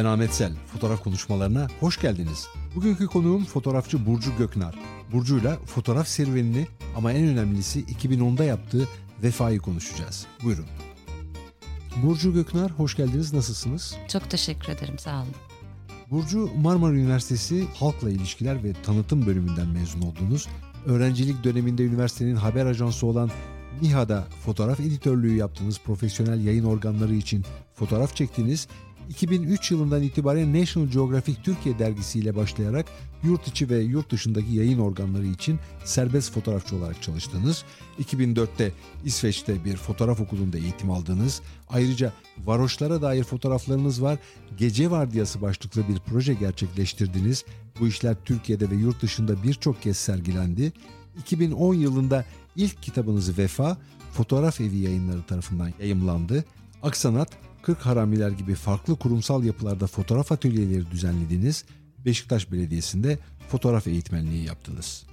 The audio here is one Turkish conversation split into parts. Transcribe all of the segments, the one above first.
Ben Ahmet Sel. Fotoğraf konuşmalarına hoş geldiniz. Bugünkü konuğum fotoğrafçı Burcu Göknar. Burcu'yla fotoğraf serüvenini ama en önemlisi 2010'da yaptığı Vefa'yı konuşacağız. Buyurun. Burcu Göknar, hoş geldiniz. Nasılsınız? Çok teşekkür ederim, sağ olun. Burcu Marmara Üniversitesi Halkla İlişkiler ve Tanıtım bölümünden mezun oldunuz. Öğrencilik döneminde üniversitenin haber ajansı olan NİHA'da fotoğraf editörlüğü yaptınız. Profesyonel yayın organları için fotoğraf çektiniz 2003 yılından itibaren National Geographic Türkiye dergisiyle başlayarak yurt içi ve yurt dışındaki yayın organları için serbest fotoğrafçı olarak çalıştınız. 2004'te İsveç'te bir fotoğraf okulunda eğitim aldınız. Ayrıca varoşlara dair fotoğraflarınız var. Gece Vardiyası başlıklı bir proje gerçekleştirdiniz. Bu işler Türkiye'de ve yurt dışında birçok kez sergilendi. 2010 yılında ilk kitabınız Vefa, Fotoğraf Evi yayınları tarafından yayımlandı. Aksanat 40 haramiler gibi farklı kurumsal yapılarda fotoğraf atölyeleri düzenlediniz. Beşiktaş Belediyesi'nde fotoğraf eğitmenliği yaptınız.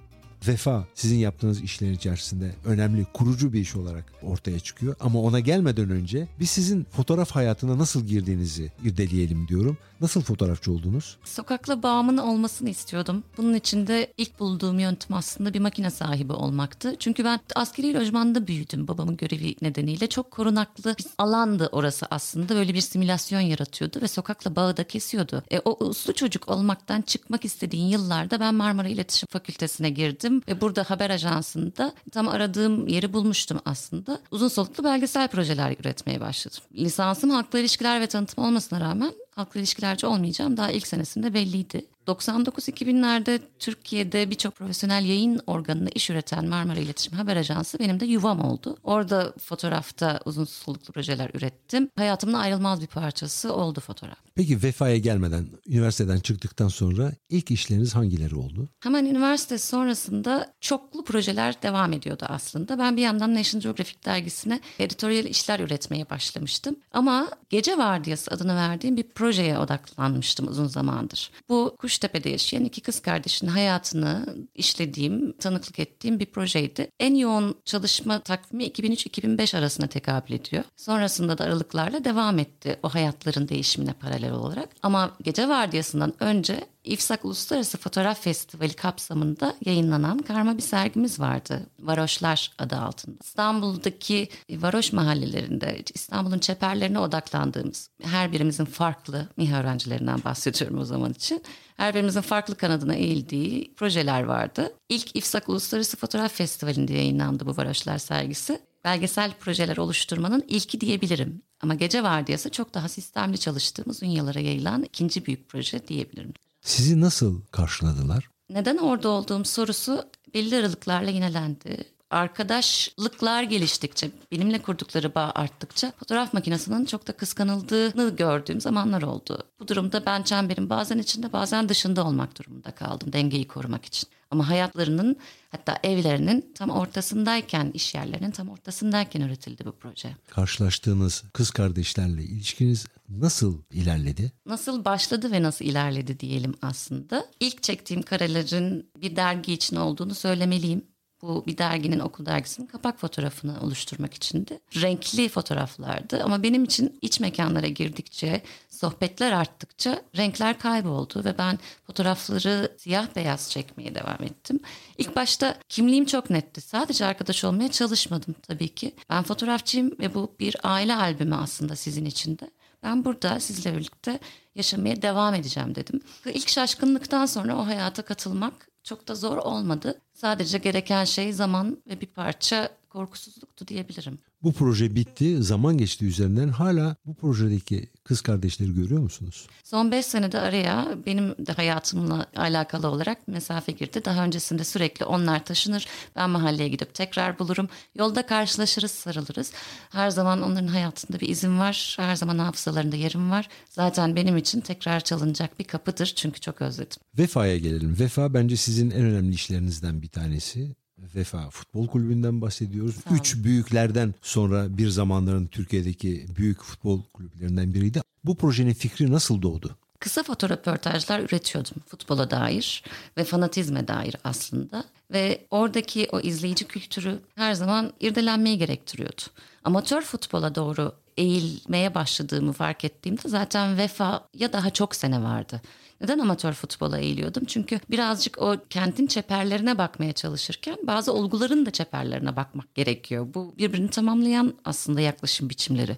Vefa sizin yaptığınız işler içerisinde önemli kurucu bir iş olarak ortaya çıkıyor. Ama ona gelmeden önce biz sizin fotoğraf hayatına nasıl girdiğinizi irdeleyelim diyorum. Nasıl fotoğrafçı oldunuz? Sokakla bağımın olmasını istiyordum. Bunun için de ilk bulduğum yöntem aslında bir makine sahibi olmaktı. Çünkü ben askeri lojmanda büyüdüm babamın görevi nedeniyle. Çok korunaklı bir alandı orası aslında. Böyle bir simülasyon yaratıyordu ve sokakla bağı da kesiyordu. E, o uslu çocuk olmaktan çıkmak istediğin yıllarda ben Marmara İletişim Fakültesine girdim ve burada haber ajansında tam aradığım yeri bulmuştum aslında. Uzun soluklu belgesel projeler üretmeye başladım. Lisansım halkla ilişkiler ve tanıtım olmasına rağmen halkla ilişkilerci olmayacağım daha ilk senesinde belliydi. 99-2000'lerde Türkiye'de birçok profesyonel yayın organına iş üreten Marmara İletişim Haber Ajansı benim de yuvam oldu. Orada fotoğrafta uzun soluklu projeler ürettim. Hayatımın ayrılmaz bir parçası oldu fotoğraf. Peki vefaya gelmeden, üniversiteden çıktıktan sonra ilk işleriniz hangileri oldu? Hemen üniversite sonrasında çoklu projeler devam ediyordu aslında. Ben bir yandan National Geographic dergisine editoryal işler üretmeye başlamıştım. Ama Gece Vardiyası adını verdiğim bir projeye odaklanmıştım uzun zamandır. Bu Kuştepe'de yaşayan iki kız kardeşin hayatını işlediğim, tanıklık ettiğim bir projeydi. En yoğun çalışma takvimi 2003-2005 arasında tekabül ediyor. Sonrasında da aralıklarla devam etti o hayatların değişimine paralel olarak. Ama gece vardiyasından önce İFSAK Uluslararası Fotoğraf Festivali kapsamında yayınlanan karma bir sergimiz vardı. Varoşlar adı altında. İstanbul'daki varoş mahallelerinde İstanbul'un çeperlerine odaklandığımız her birimizin farklı MİHA öğrencilerinden bahsediyorum o zaman için. Her birimizin farklı kanadına eğildiği projeler vardı. İlk İFSAK Uluslararası Fotoğraf Festivali'nde yayınlandı bu varoşlar sergisi belgesel projeler oluşturmanın ilki diyebilirim. Ama gece vardiyası çok daha sistemli çalıştığımız dünyalara yayılan ikinci büyük proje diyebilirim. Sizi nasıl karşıladılar? Neden orada olduğum sorusu belli aralıklarla yinelendi arkadaşlıklar geliştikçe, benimle kurdukları bağ arttıkça fotoğraf makinesinin çok da kıskanıldığını gördüğüm zamanlar oldu. Bu durumda ben çemberin bazen içinde bazen dışında olmak durumunda kaldım dengeyi korumak için. Ama hayatlarının hatta evlerinin tam ortasındayken, iş yerlerinin tam ortasındayken üretildi bu proje. Karşılaştığınız kız kardeşlerle ilişkiniz nasıl ilerledi? Nasıl başladı ve nasıl ilerledi diyelim aslında. İlk çektiğim karelerin bir dergi için olduğunu söylemeliyim. Bu bir derginin okul dergisinin kapak fotoğrafını oluşturmak içindi. Renkli fotoğraflardı ama benim için iç mekanlara girdikçe, sohbetler arttıkça renkler kayboldu ve ben fotoğrafları siyah beyaz çekmeye devam ettim. İlk başta kimliğim çok netti. Sadece arkadaş olmaya çalışmadım tabii ki. Ben fotoğrafçıyım ve bu bir aile albümü aslında sizin için de. Ben burada sizle birlikte yaşamaya devam edeceğim dedim. İlk şaşkınlıktan sonra o hayata katılmak çok da zor olmadı. Sadece gereken şey zaman ve bir parça korkusuzluktu diyebilirim. Bu proje bitti, zaman geçti üzerinden. Hala bu projedeki kız kardeşleri görüyor musunuz? Son 5 senede araya benim de hayatımla alakalı olarak mesafe girdi. Daha öncesinde sürekli onlar taşınır. Ben mahalleye gidip tekrar bulurum. Yolda karşılaşırız, sarılırız. Her zaman onların hayatında bir izin var. Her zaman hafızalarında yerim var. Zaten benim için tekrar çalınacak bir kapıdır. Çünkü çok özledim. Vefa'ya gelelim. Vefa bence sizin en önemli işlerinizden bir tanesi. Vefa Futbol Kulübü'nden bahsediyoruz. Üç büyüklerden sonra bir zamanların Türkiye'deki büyük futbol kulüplerinden biriydi. Bu projenin fikri nasıl doğdu? Kısa fotoğraförtajlar üretiyordum futbola dair ve fanatizme dair aslında. Ve oradaki o izleyici kültürü her zaman irdelenmeyi gerektiriyordu. Amatör futbola doğru eğilmeye başladığımı fark ettiğimde zaten Vefa'ya daha çok sene vardı. Neden amatör futbola eğiliyordum? Çünkü birazcık o kentin çeperlerine bakmaya çalışırken bazı olguların da çeperlerine bakmak gerekiyor. Bu birbirini tamamlayan aslında yaklaşım biçimleri.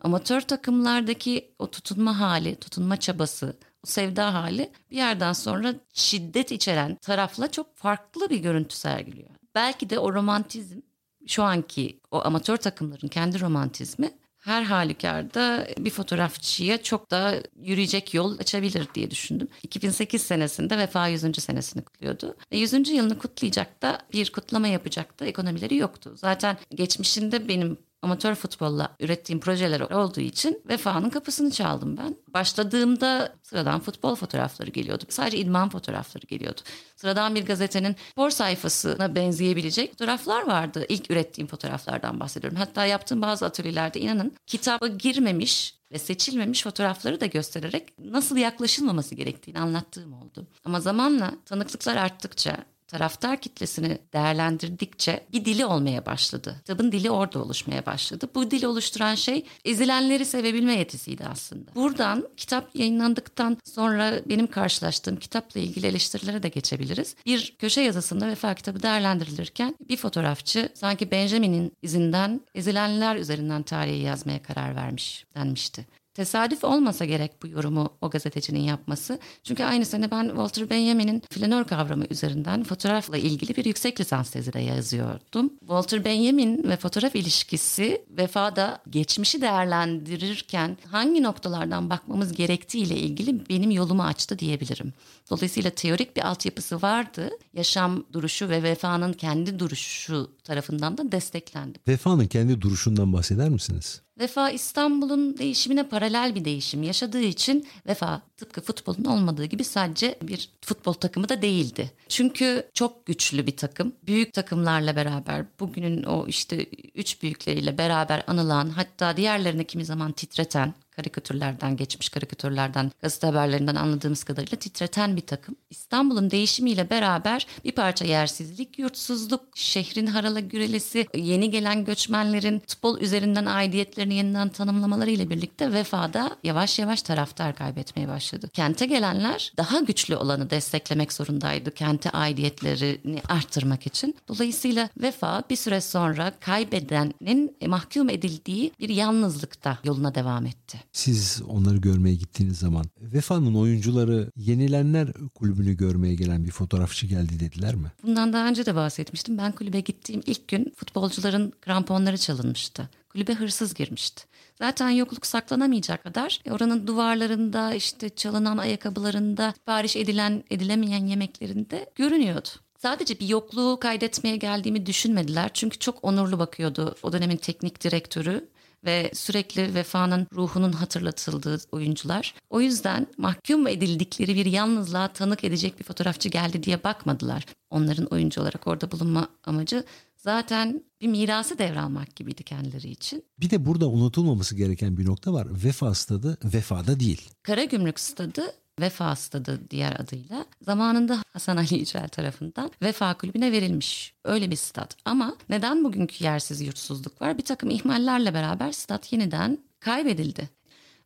Amatör takımlardaki o tutunma hali, tutunma çabası, o sevda hali bir yerden sonra şiddet içeren tarafla çok farklı bir görüntü sergiliyor. Belki de o romantizm şu anki o amatör takımların kendi romantizmi her halükarda bir fotoğrafçıya çok daha yürüyecek yol açabilir diye düşündüm. 2008 senesinde Vefa 100. senesini kutluyordu. Ve 100. yılını kutlayacak da bir kutlama yapacak da ekonomileri yoktu. Zaten geçmişinde benim amatör futbolla ürettiğim projeler olduğu için Vefa'nın kapısını çaldım ben. Başladığımda sıradan futbol fotoğrafları geliyordu. Sadece idman fotoğrafları geliyordu. Sıradan bir gazetenin spor sayfasına benzeyebilecek fotoğraflar vardı. İlk ürettiğim fotoğraflardan bahsediyorum. Hatta yaptığım bazı atölyelerde inanın kitaba girmemiş ve seçilmemiş fotoğrafları da göstererek nasıl yaklaşılmaması gerektiğini anlattığım oldu. Ama zamanla tanıklıklar arttıkça taraftar kitlesini değerlendirdikçe bir dili olmaya başladı. Kitabın dili orada oluşmaya başladı. Bu dili oluşturan şey ezilenleri sevebilme yetisiydi aslında. Buradan kitap yayınlandıktan sonra benim karşılaştığım kitapla ilgili eleştirilere de geçebiliriz. Bir köşe yazısında Vefa kitabı değerlendirilirken bir fotoğrafçı sanki Benjamin'in izinden ezilenler üzerinden tarihi yazmaya karar vermiş denmişti. Tesadüf olmasa gerek bu yorumu o gazetecinin yapması. Çünkü aynı sene ben Walter Benjamin'in flanör kavramı üzerinden fotoğrafla ilgili bir yüksek lisans tezi de yazıyordum. Walter Benjamin ve fotoğraf ilişkisi vefada geçmişi değerlendirirken hangi noktalardan bakmamız gerektiği ile ilgili benim yolumu açtı diyebilirim. Dolayısıyla teorik bir altyapısı vardı. Yaşam duruşu ve vefanın kendi duruşu tarafından da desteklendi. Vefanın kendi duruşundan bahseder misiniz? Vefa İstanbul'un değişimine paralel bir değişim yaşadığı için Vefa tıpkı futbolun olmadığı gibi sadece bir futbol takımı da değildi. Çünkü çok güçlü bir takım. Büyük takımlarla beraber bugünün o işte üç büyükleriyle beraber anılan hatta diğerlerini kimi zaman titreten karikatürlerden, geçmiş karikatürlerden, gazete haberlerinden anladığımız kadarıyla titreten bir takım. İstanbul'un değişimiyle beraber bir parça yersizlik, yurtsuzluk, şehrin harala gürelesi, yeni gelen göçmenlerin futbol üzerinden aidiyetlerini yeniden tanımlamaları ile birlikte vefada yavaş yavaş taraftar kaybetmeye başladı. Kente gelenler daha güçlü olanı desteklemek zorundaydı kente aidiyetlerini arttırmak için. Dolayısıyla vefa bir süre sonra kaybedenin mahkum edildiği bir yalnızlıkta yoluna devam etti. Siz onları görmeye gittiğiniz zaman Vefa'nın oyuncuları Yenilenler Kulübü'nü görmeye gelen bir fotoğrafçı geldi dediler mi? Bundan daha önce de bahsetmiştim. Ben kulübe gittiğim ilk gün futbolcuların kramponları çalınmıştı. Kulübe hırsız girmişti. Zaten yokluk saklanamayacak kadar e, oranın duvarlarında işte çalınan ayakkabılarında sipariş edilen edilemeyen yemeklerinde görünüyordu. Sadece bir yokluğu kaydetmeye geldiğimi düşünmediler. Çünkü çok onurlu bakıyordu o dönemin teknik direktörü ve sürekli vefanın ruhunun hatırlatıldığı oyuncular. O yüzden mahkum edildikleri bir yalnızlığa tanık edecek bir fotoğrafçı geldi diye bakmadılar. Onların oyuncu olarak orada bulunma amacı zaten bir mirası devralmak gibiydi kendileri için. Bir de burada unutulmaması gereken bir nokta var. Vefa stadı vefada değil. Karagümrük stadı Vefa Stadı diğer adıyla zamanında Hasan Ali Yücel tarafından Vefa Kulübü'ne verilmiş. Öyle bir stat. Ama neden bugünkü yersiz yurtsuzluk var? Bir takım ihmallerle beraber stat yeniden kaybedildi.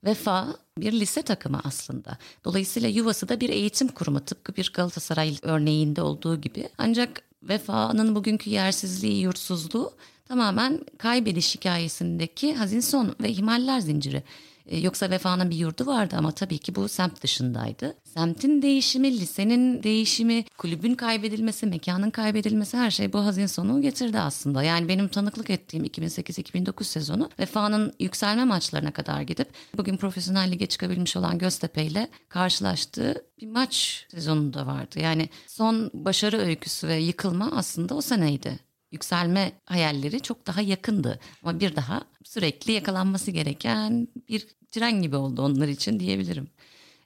Vefa bir lise takımı aslında. Dolayısıyla yuvası da bir eğitim kurumu tıpkı bir Galatasaray örneğinde olduğu gibi. Ancak Vefa'nın bugünkü yersizliği, yurtsuzluğu tamamen kaybediş hikayesindeki hazin son ve ihmaller zinciri. E, yoksa Vefa'nın bir yurdu vardı ama tabii ki bu semt dışındaydı. Semtin değişimi, lisenin değişimi, kulübün kaybedilmesi, mekanın kaybedilmesi her şey bu hazin sonu getirdi aslında. Yani benim tanıklık ettiğim 2008-2009 sezonu Vefa'nın yükselme maçlarına kadar gidip bugün profesyonel lige çıkabilmiş olan Göztepe ile karşılaştığı bir maç sezonu da vardı. Yani son başarı öyküsü ve yıkılma aslında o seneydi yükselme hayalleri çok daha yakındı. Ama bir daha sürekli yakalanması gereken bir tren gibi oldu onlar için diyebilirim.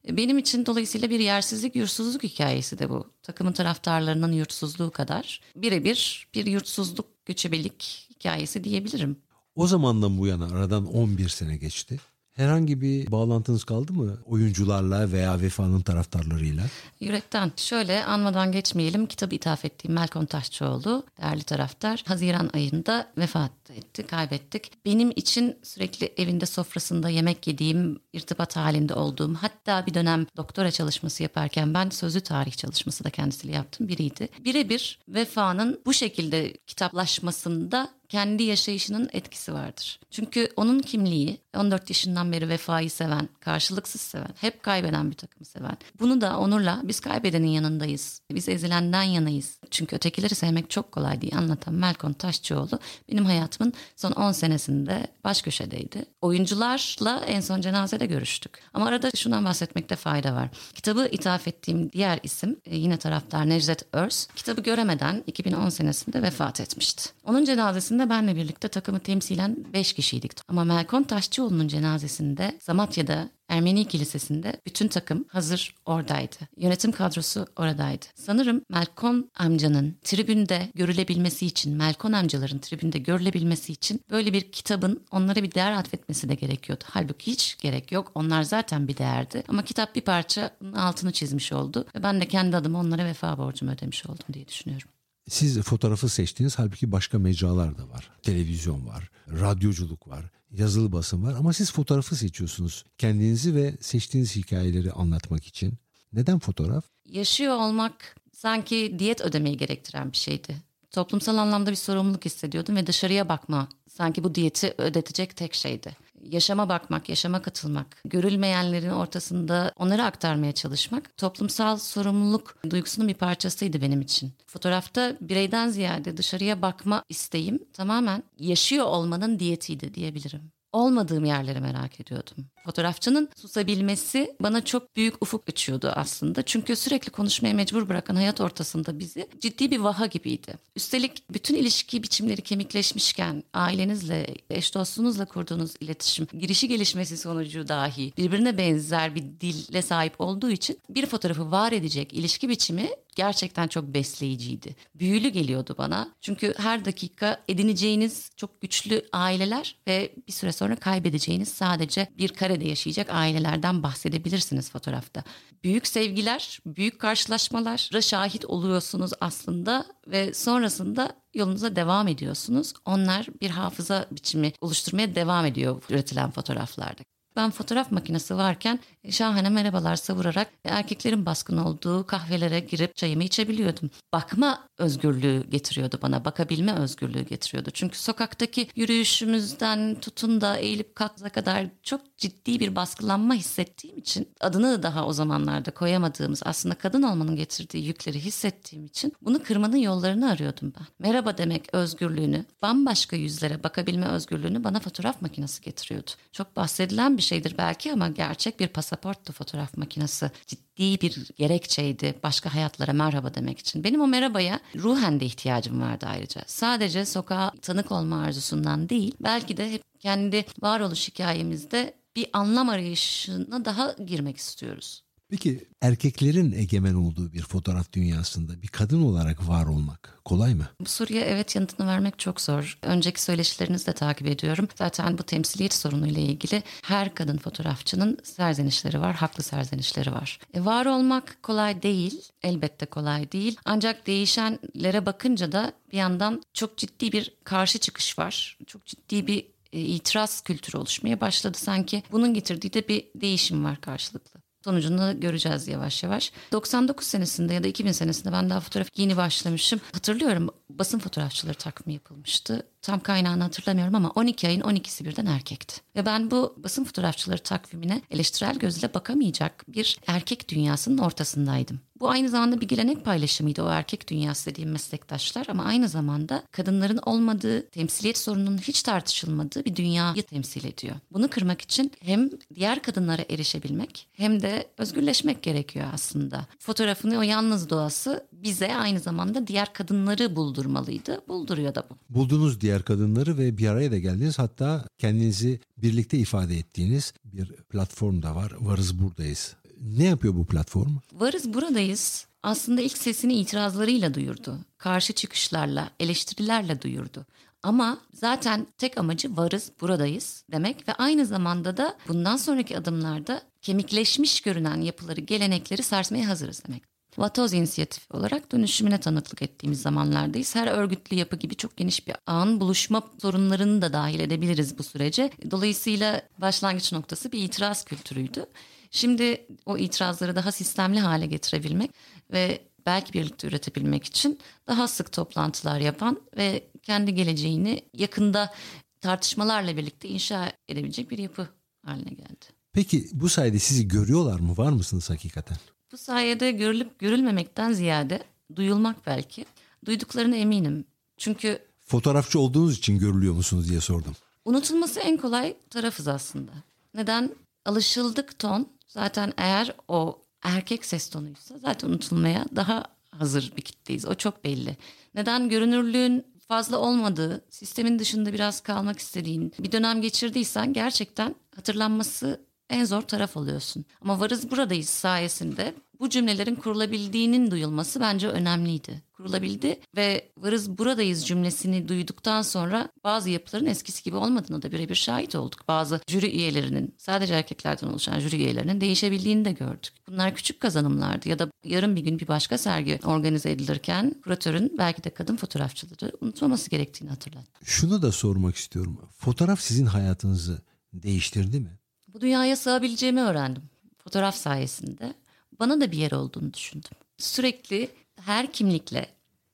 Benim için dolayısıyla bir yersizlik, yurtsuzluk hikayesi de bu. Takımın taraftarlarının yurtsuzluğu kadar birebir bir yurtsuzluk, göçebelik hikayesi diyebilirim. O zamandan bu yana aradan 11 sene geçti. Herhangi bir bağlantınız kaldı mı oyuncularla veya Vefa'nın taraftarlarıyla? Yürekten. Şöyle anmadan geçmeyelim. Kitabı ithaf ettiğim Melkon Taşçıoğlu, değerli taraftar. Haziran ayında vefat etti, kaybettik. Benim için sürekli evinde sofrasında yemek yediğim, irtibat halinde olduğum, hatta bir dönem doktora çalışması yaparken ben sözlü tarih çalışması da kendisiyle yaptım biriydi. Birebir Vefa'nın bu şekilde kitaplaşmasında kendi yaşayışının etkisi vardır. Çünkü onun kimliği 14 yaşından beri vefayı seven, karşılıksız seven, hep kaybeden bir takımı seven. Bunu da Onur'la biz kaybedenin yanındayız. Biz ezilenden yanayız. Çünkü ötekileri sevmek çok kolay diye anlatan Melkon Taşçıoğlu benim hayatımın son 10 senesinde baş köşedeydi. Oyuncularla en son cenazede görüştük. Ama arada şundan bahsetmekte fayda var. Kitabı ithaf ettiğim diğer isim e, yine taraftar Necdet Örs. Kitabı göremeden 2010 senesinde vefat etmişti. Onun cenazesinde benle birlikte takımı temsilen 5 kişiydik. Ama Melkon Taşçıoğlu'nun cenazesinde Zamatya'da Ermeni Kilisesi'nde bütün takım hazır oradaydı. Yönetim kadrosu oradaydı. Sanırım Melkon amcanın tribünde görülebilmesi için, Melkon amcaların tribünde görülebilmesi için böyle bir kitabın onlara bir değer atfetmesi de gerekiyordu. Halbuki hiç gerek yok. Onlar zaten bir değerdi. Ama kitap bir parça altını çizmiş oldu. Ve ben de kendi adıma onlara vefa borcumu ödemiş oldum diye düşünüyorum. Siz fotoğrafı seçtiniz halbuki başka mecralar da var. Televizyon var, radyoculuk var, yazılı basın var ama siz fotoğrafı seçiyorsunuz. Kendinizi ve seçtiğiniz hikayeleri anlatmak için. Neden fotoğraf? Yaşıyor olmak sanki diyet ödemeyi gerektiren bir şeydi. Toplumsal anlamda bir sorumluluk hissediyordum ve dışarıya bakma sanki bu diyeti ödetecek tek şeydi yaşama bakmak, yaşama katılmak, görülmeyenlerin ortasında onları aktarmaya çalışmak toplumsal sorumluluk duygusunun bir parçasıydı benim için. Fotoğrafta bireyden ziyade dışarıya bakma isteğim tamamen yaşıyor olmanın diyetiydi diyebilirim olmadığım yerleri merak ediyordum. Fotoğrafçının susabilmesi bana çok büyük ufuk açıyordu aslında. Çünkü sürekli konuşmaya mecbur bırakan hayat ortasında bizi ciddi bir vaha gibiydi. Üstelik bütün ilişki biçimleri kemikleşmişken ailenizle, eş dostunuzla kurduğunuz iletişim, girişi gelişmesi sonucu dahi birbirine benzer bir dille sahip olduğu için bir fotoğrafı var edecek ilişki biçimi gerçekten çok besleyiciydi. Büyülü geliyordu bana. Çünkü her dakika edineceğiniz çok güçlü aileler ve bir süre sonra kaybedeceğiniz sadece bir karede yaşayacak ailelerden bahsedebilirsiniz fotoğrafta. Büyük sevgiler, büyük karşılaşmalara şahit oluyorsunuz aslında ve sonrasında yolunuza devam ediyorsunuz. Onlar bir hafıza biçimi oluşturmaya devam ediyor üretilen fotoğraflarda. Ben fotoğraf makinesi varken şahane merhabalar savurarak erkeklerin baskın olduğu kahvelere girip çayımı içebiliyordum. Bakma özgürlüğü getiriyordu bana, bakabilme özgürlüğü getiriyordu. Çünkü sokaktaki yürüyüşümüzden tutun da eğilip kalkza kadar çok ciddi bir baskılanma hissettiğim için adını daha o zamanlarda koyamadığımız aslında kadın olmanın getirdiği yükleri hissettiğim için bunu kırmanın yollarını arıyordum ben. Merhaba demek özgürlüğünü, bambaşka yüzlere bakabilme özgürlüğünü bana fotoğraf makinesi getiriyordu. Çok bahsedilen bir şeydir belki ama gerçek bir pasaporttu fotoğraf makinesi. Ciddi bir gerekçeydi başka hayatlara merhaba demek için. Benim o merhabaya ruhen de ihtiyacım vardı ayrıca. Sadece sokağa tanık olma arzusundan değil belki de hep kendi varoluş hikayemizde bir anlam arayışına daha girmek istiyoruz. Peki erkeklerin egemen olduğu bir fotoğraf dünyasında bir kadın olarak var olmak kolay mı? Bu soruya evet yanıtını vermek çok zor. Önceki söyleşilerinizi de takip ediyorum. Zaten bu temsiliyet sorunuyla ilgili her kadın fotoğrafçının serzenişleri var, haklı serzenişleri var. E, var olmak kolay değil, elbette kolay değil. Ancak değişenlere bakınca da bir yandan çok ciddi bir karşı çıkış var. Çok ciddi bir e, itiraz kültürü oluşmaya başladı sanki. Bunun getirdiği de bir değişim var karşılıklı. Sonucunu göreceğiz yavaş yavaş. 99 senesinde ya da 2000 senesinde ben daha fotoğraf yeni başlamışım. Hatırlıyorum basın fotoğrafçıları takvimi yapılmıştı. Tam kaynağını hatırlamıyorum ama 12 ayın 12'si birden erkekti. Ve ben bu basın fotoğrafçıları takvimine eleştirel gözle bakamayacak bir erkek dünyasının ortasındaydım. Bu aynı zamanda bir gelenek paylaşımıydı o erkek dünyası dediğim meslektaşlar ama aynı zamanda kadınların olmadığı, temsiliyet sorununun hiç tartışılmadığı bir dünyayı temsil ediyor. Bunu kırmak için hem diğer kadınlara erişebilmek hem de özgürleşmek gerekiyor aslında. Fotoğrafın o yalnız doğası bize aynı zamanda diğer kadınları buldurmalıydı. Bulduruyor da bu. Buldunuz diğer kadınları ve bir araya da geldiniz. Hatta kendinizi birlikte ifade ettiğiniz bir platform da var. Varız buradayız. Ne yapıyor bu platform? Varız buradayız. Aslında ilk sesini itirazlarıyla duyurdu. Karşı çıkışlarla, eleştirilerle duyurdu. Ama zaten tek amacı varız, buradayız demek ve aynı zamanda da bundan sonraki adımlarda kemikleşmiş görünen yapıları, gelenekleri sarsmaya hazırız demek. Vatoz inisiyatifi olarak dönüşümüne tanıklık ettiğimiz zamanlardayız. Her örgütlü yapı gibi çok geniş bir ağın buluşma sorunlarını da dahil edebiliriz bu sürece. Dolayısıyla başlangıç noktası bir itiraz kültürüydü. Şimdi o itirazları daha sistemli hale getirebilmek ve belki birlikte üretebilmek için daha sık toplantılar yapan ve kendi geleceğini yakında tartışmalarla birlikte inşa edebilecek bir yapı haline geldi. Peki bu sayede sizi görüyorlar mı? Var mısınız hakikaten? Bu sayede görülüp görülmemekten ziyade duyulmak belki. Duyduklarına eminim. Çünkü Fotoğrafçı olduğunuz için görülüyor musunuz diye sordum. unutulması en kolay tarafız aslında. Neden? Alışıldık ton zaten eğer o erkek ses tonuysa zaten unutulmaya daha hazır bir kitleyiz. O çok belli. Neden? Görünürlüğün fazla olmadığı, sistemin dışında biraz kalmak istediğin bir dönem geçirdiysen gerçekten hatırlanması en zor taraf oluyorsun. Ama varız buradayız sayesinde bu cümlelerin kurulabildiğinin duyulması bence önemliydi. Kurulabildi ve varız buradayız cümlesini duyduktan sonra bazı yapıların eskisi gibi olmadığını da birebir şahit olduk. Bazı jüri üyelerinin sadece erkeklerden oluşan jüri üyelerinin değişebildiğini de gördük. Bunlar küçük kazanımlardı ya da yarın bir gün bir başka sergi organize edilirken kuratörün belki de kadın fotoğrafçıları unutmaması gerektiğini hatırlattı. Şunu da sormak istiyorum. Fotoğraf sizin hayatınızı değiştirdi mi? Bu dünyaya sığabileceğimi öğrendim. Fotoğraf sayesinde bana da bir yer olduğunu düşündüm. Sürekli her kimlikle,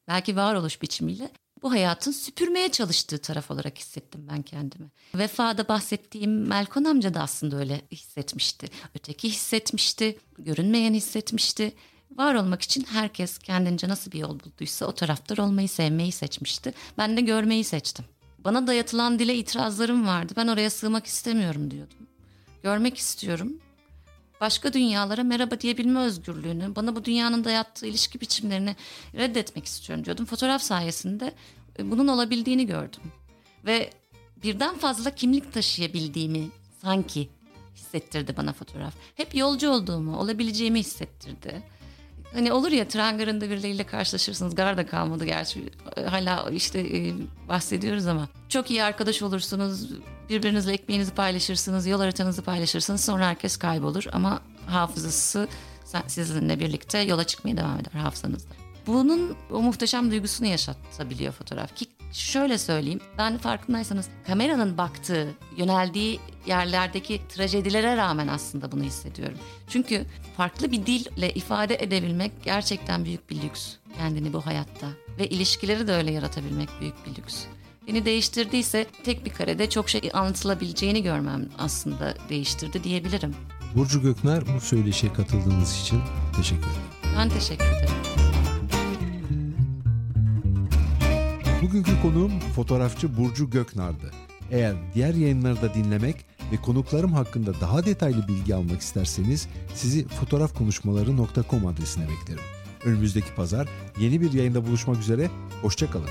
belki varoluş biçimiyle bu hayatın süpürmeye çalıştığı taraf olarak hissettim ben kendimi. Vefa'da bahsettiğim Melkon amca da aslında öyle hissetmişti. Öteki hissetmişti, görünmeyen hissetmişti. Var olmak için herkes kendince nasıl bir yol bulduysa o taraftar olmayı, sevmeyi seçmişti. Ben de görmeyi seçtim. Bana dayatılan dile itirazlarım vardı. Ben oraya sığmak istemiyorum diyordum. Görmek istiyorum. Başka dünyalara merhaba diyebilme özgürlüğünü, bana bu dünyanın dayattığı ilişki biçimlerini reddetmek istiyorum diyordum. Fotoğraf sayesinde e, bunun olabildiğini gördüm. Ve birden fazla kimlik taşıyabildiğimi sanki hissettirdi bana fotoğraf. Hep yolcu olduğumu, olabileceğimi hissettirdi. Hani olur ya tren garında birileriyle karşılaşırsınız. Gar da kalmadı gerçi. Hala işte e, bahsediyoruz ama. Çok iyi arkadaş olursunuz. Birbirinizle ekmeğinizi paylaşırsınız. Yol haritanızı paylaşırsınız. Sonra herkes kaybolur. Ama hafızası sizinle birlikte yola çıkmaya devam eder hafızanızda. Bunun o muhteşem duygusunu yaşatabiliyor fotoğraf. Ki şöyle söyleyeyim. Ben farkındaysanız kameranın baktığı, yöneldiği yerlerdeki trajedilere rağmen aslında bunu hissediyorum. Çünkü farklı bir dille ifade edebilmek gerçekten büyük bir lüks kendini bu hayatta. Ve ilişkileri de öyle yaratabilmek büyük bir lüks. Beni değiştirdiyse tek bir karede çok şey anlatılabileceğini görmem aslında değiştirdi diyebilirim. Burcu Gökner bu söyleşiye katıldığınız için teşekkür ederim. Ben teşekkür ederim. Bugünkü konuğum fotoğrafçı Burcu Göknar'dı. Eğer diğer yayınları da dinlemek ve konuklarım hakkında daha detaylı bilgi almak isterseniz sizi fotoğrafkonuşmaları.com adresine beklerim. Önümüzdeki pazar yeni bir yayında buluşmak üzere, hoşçakalın.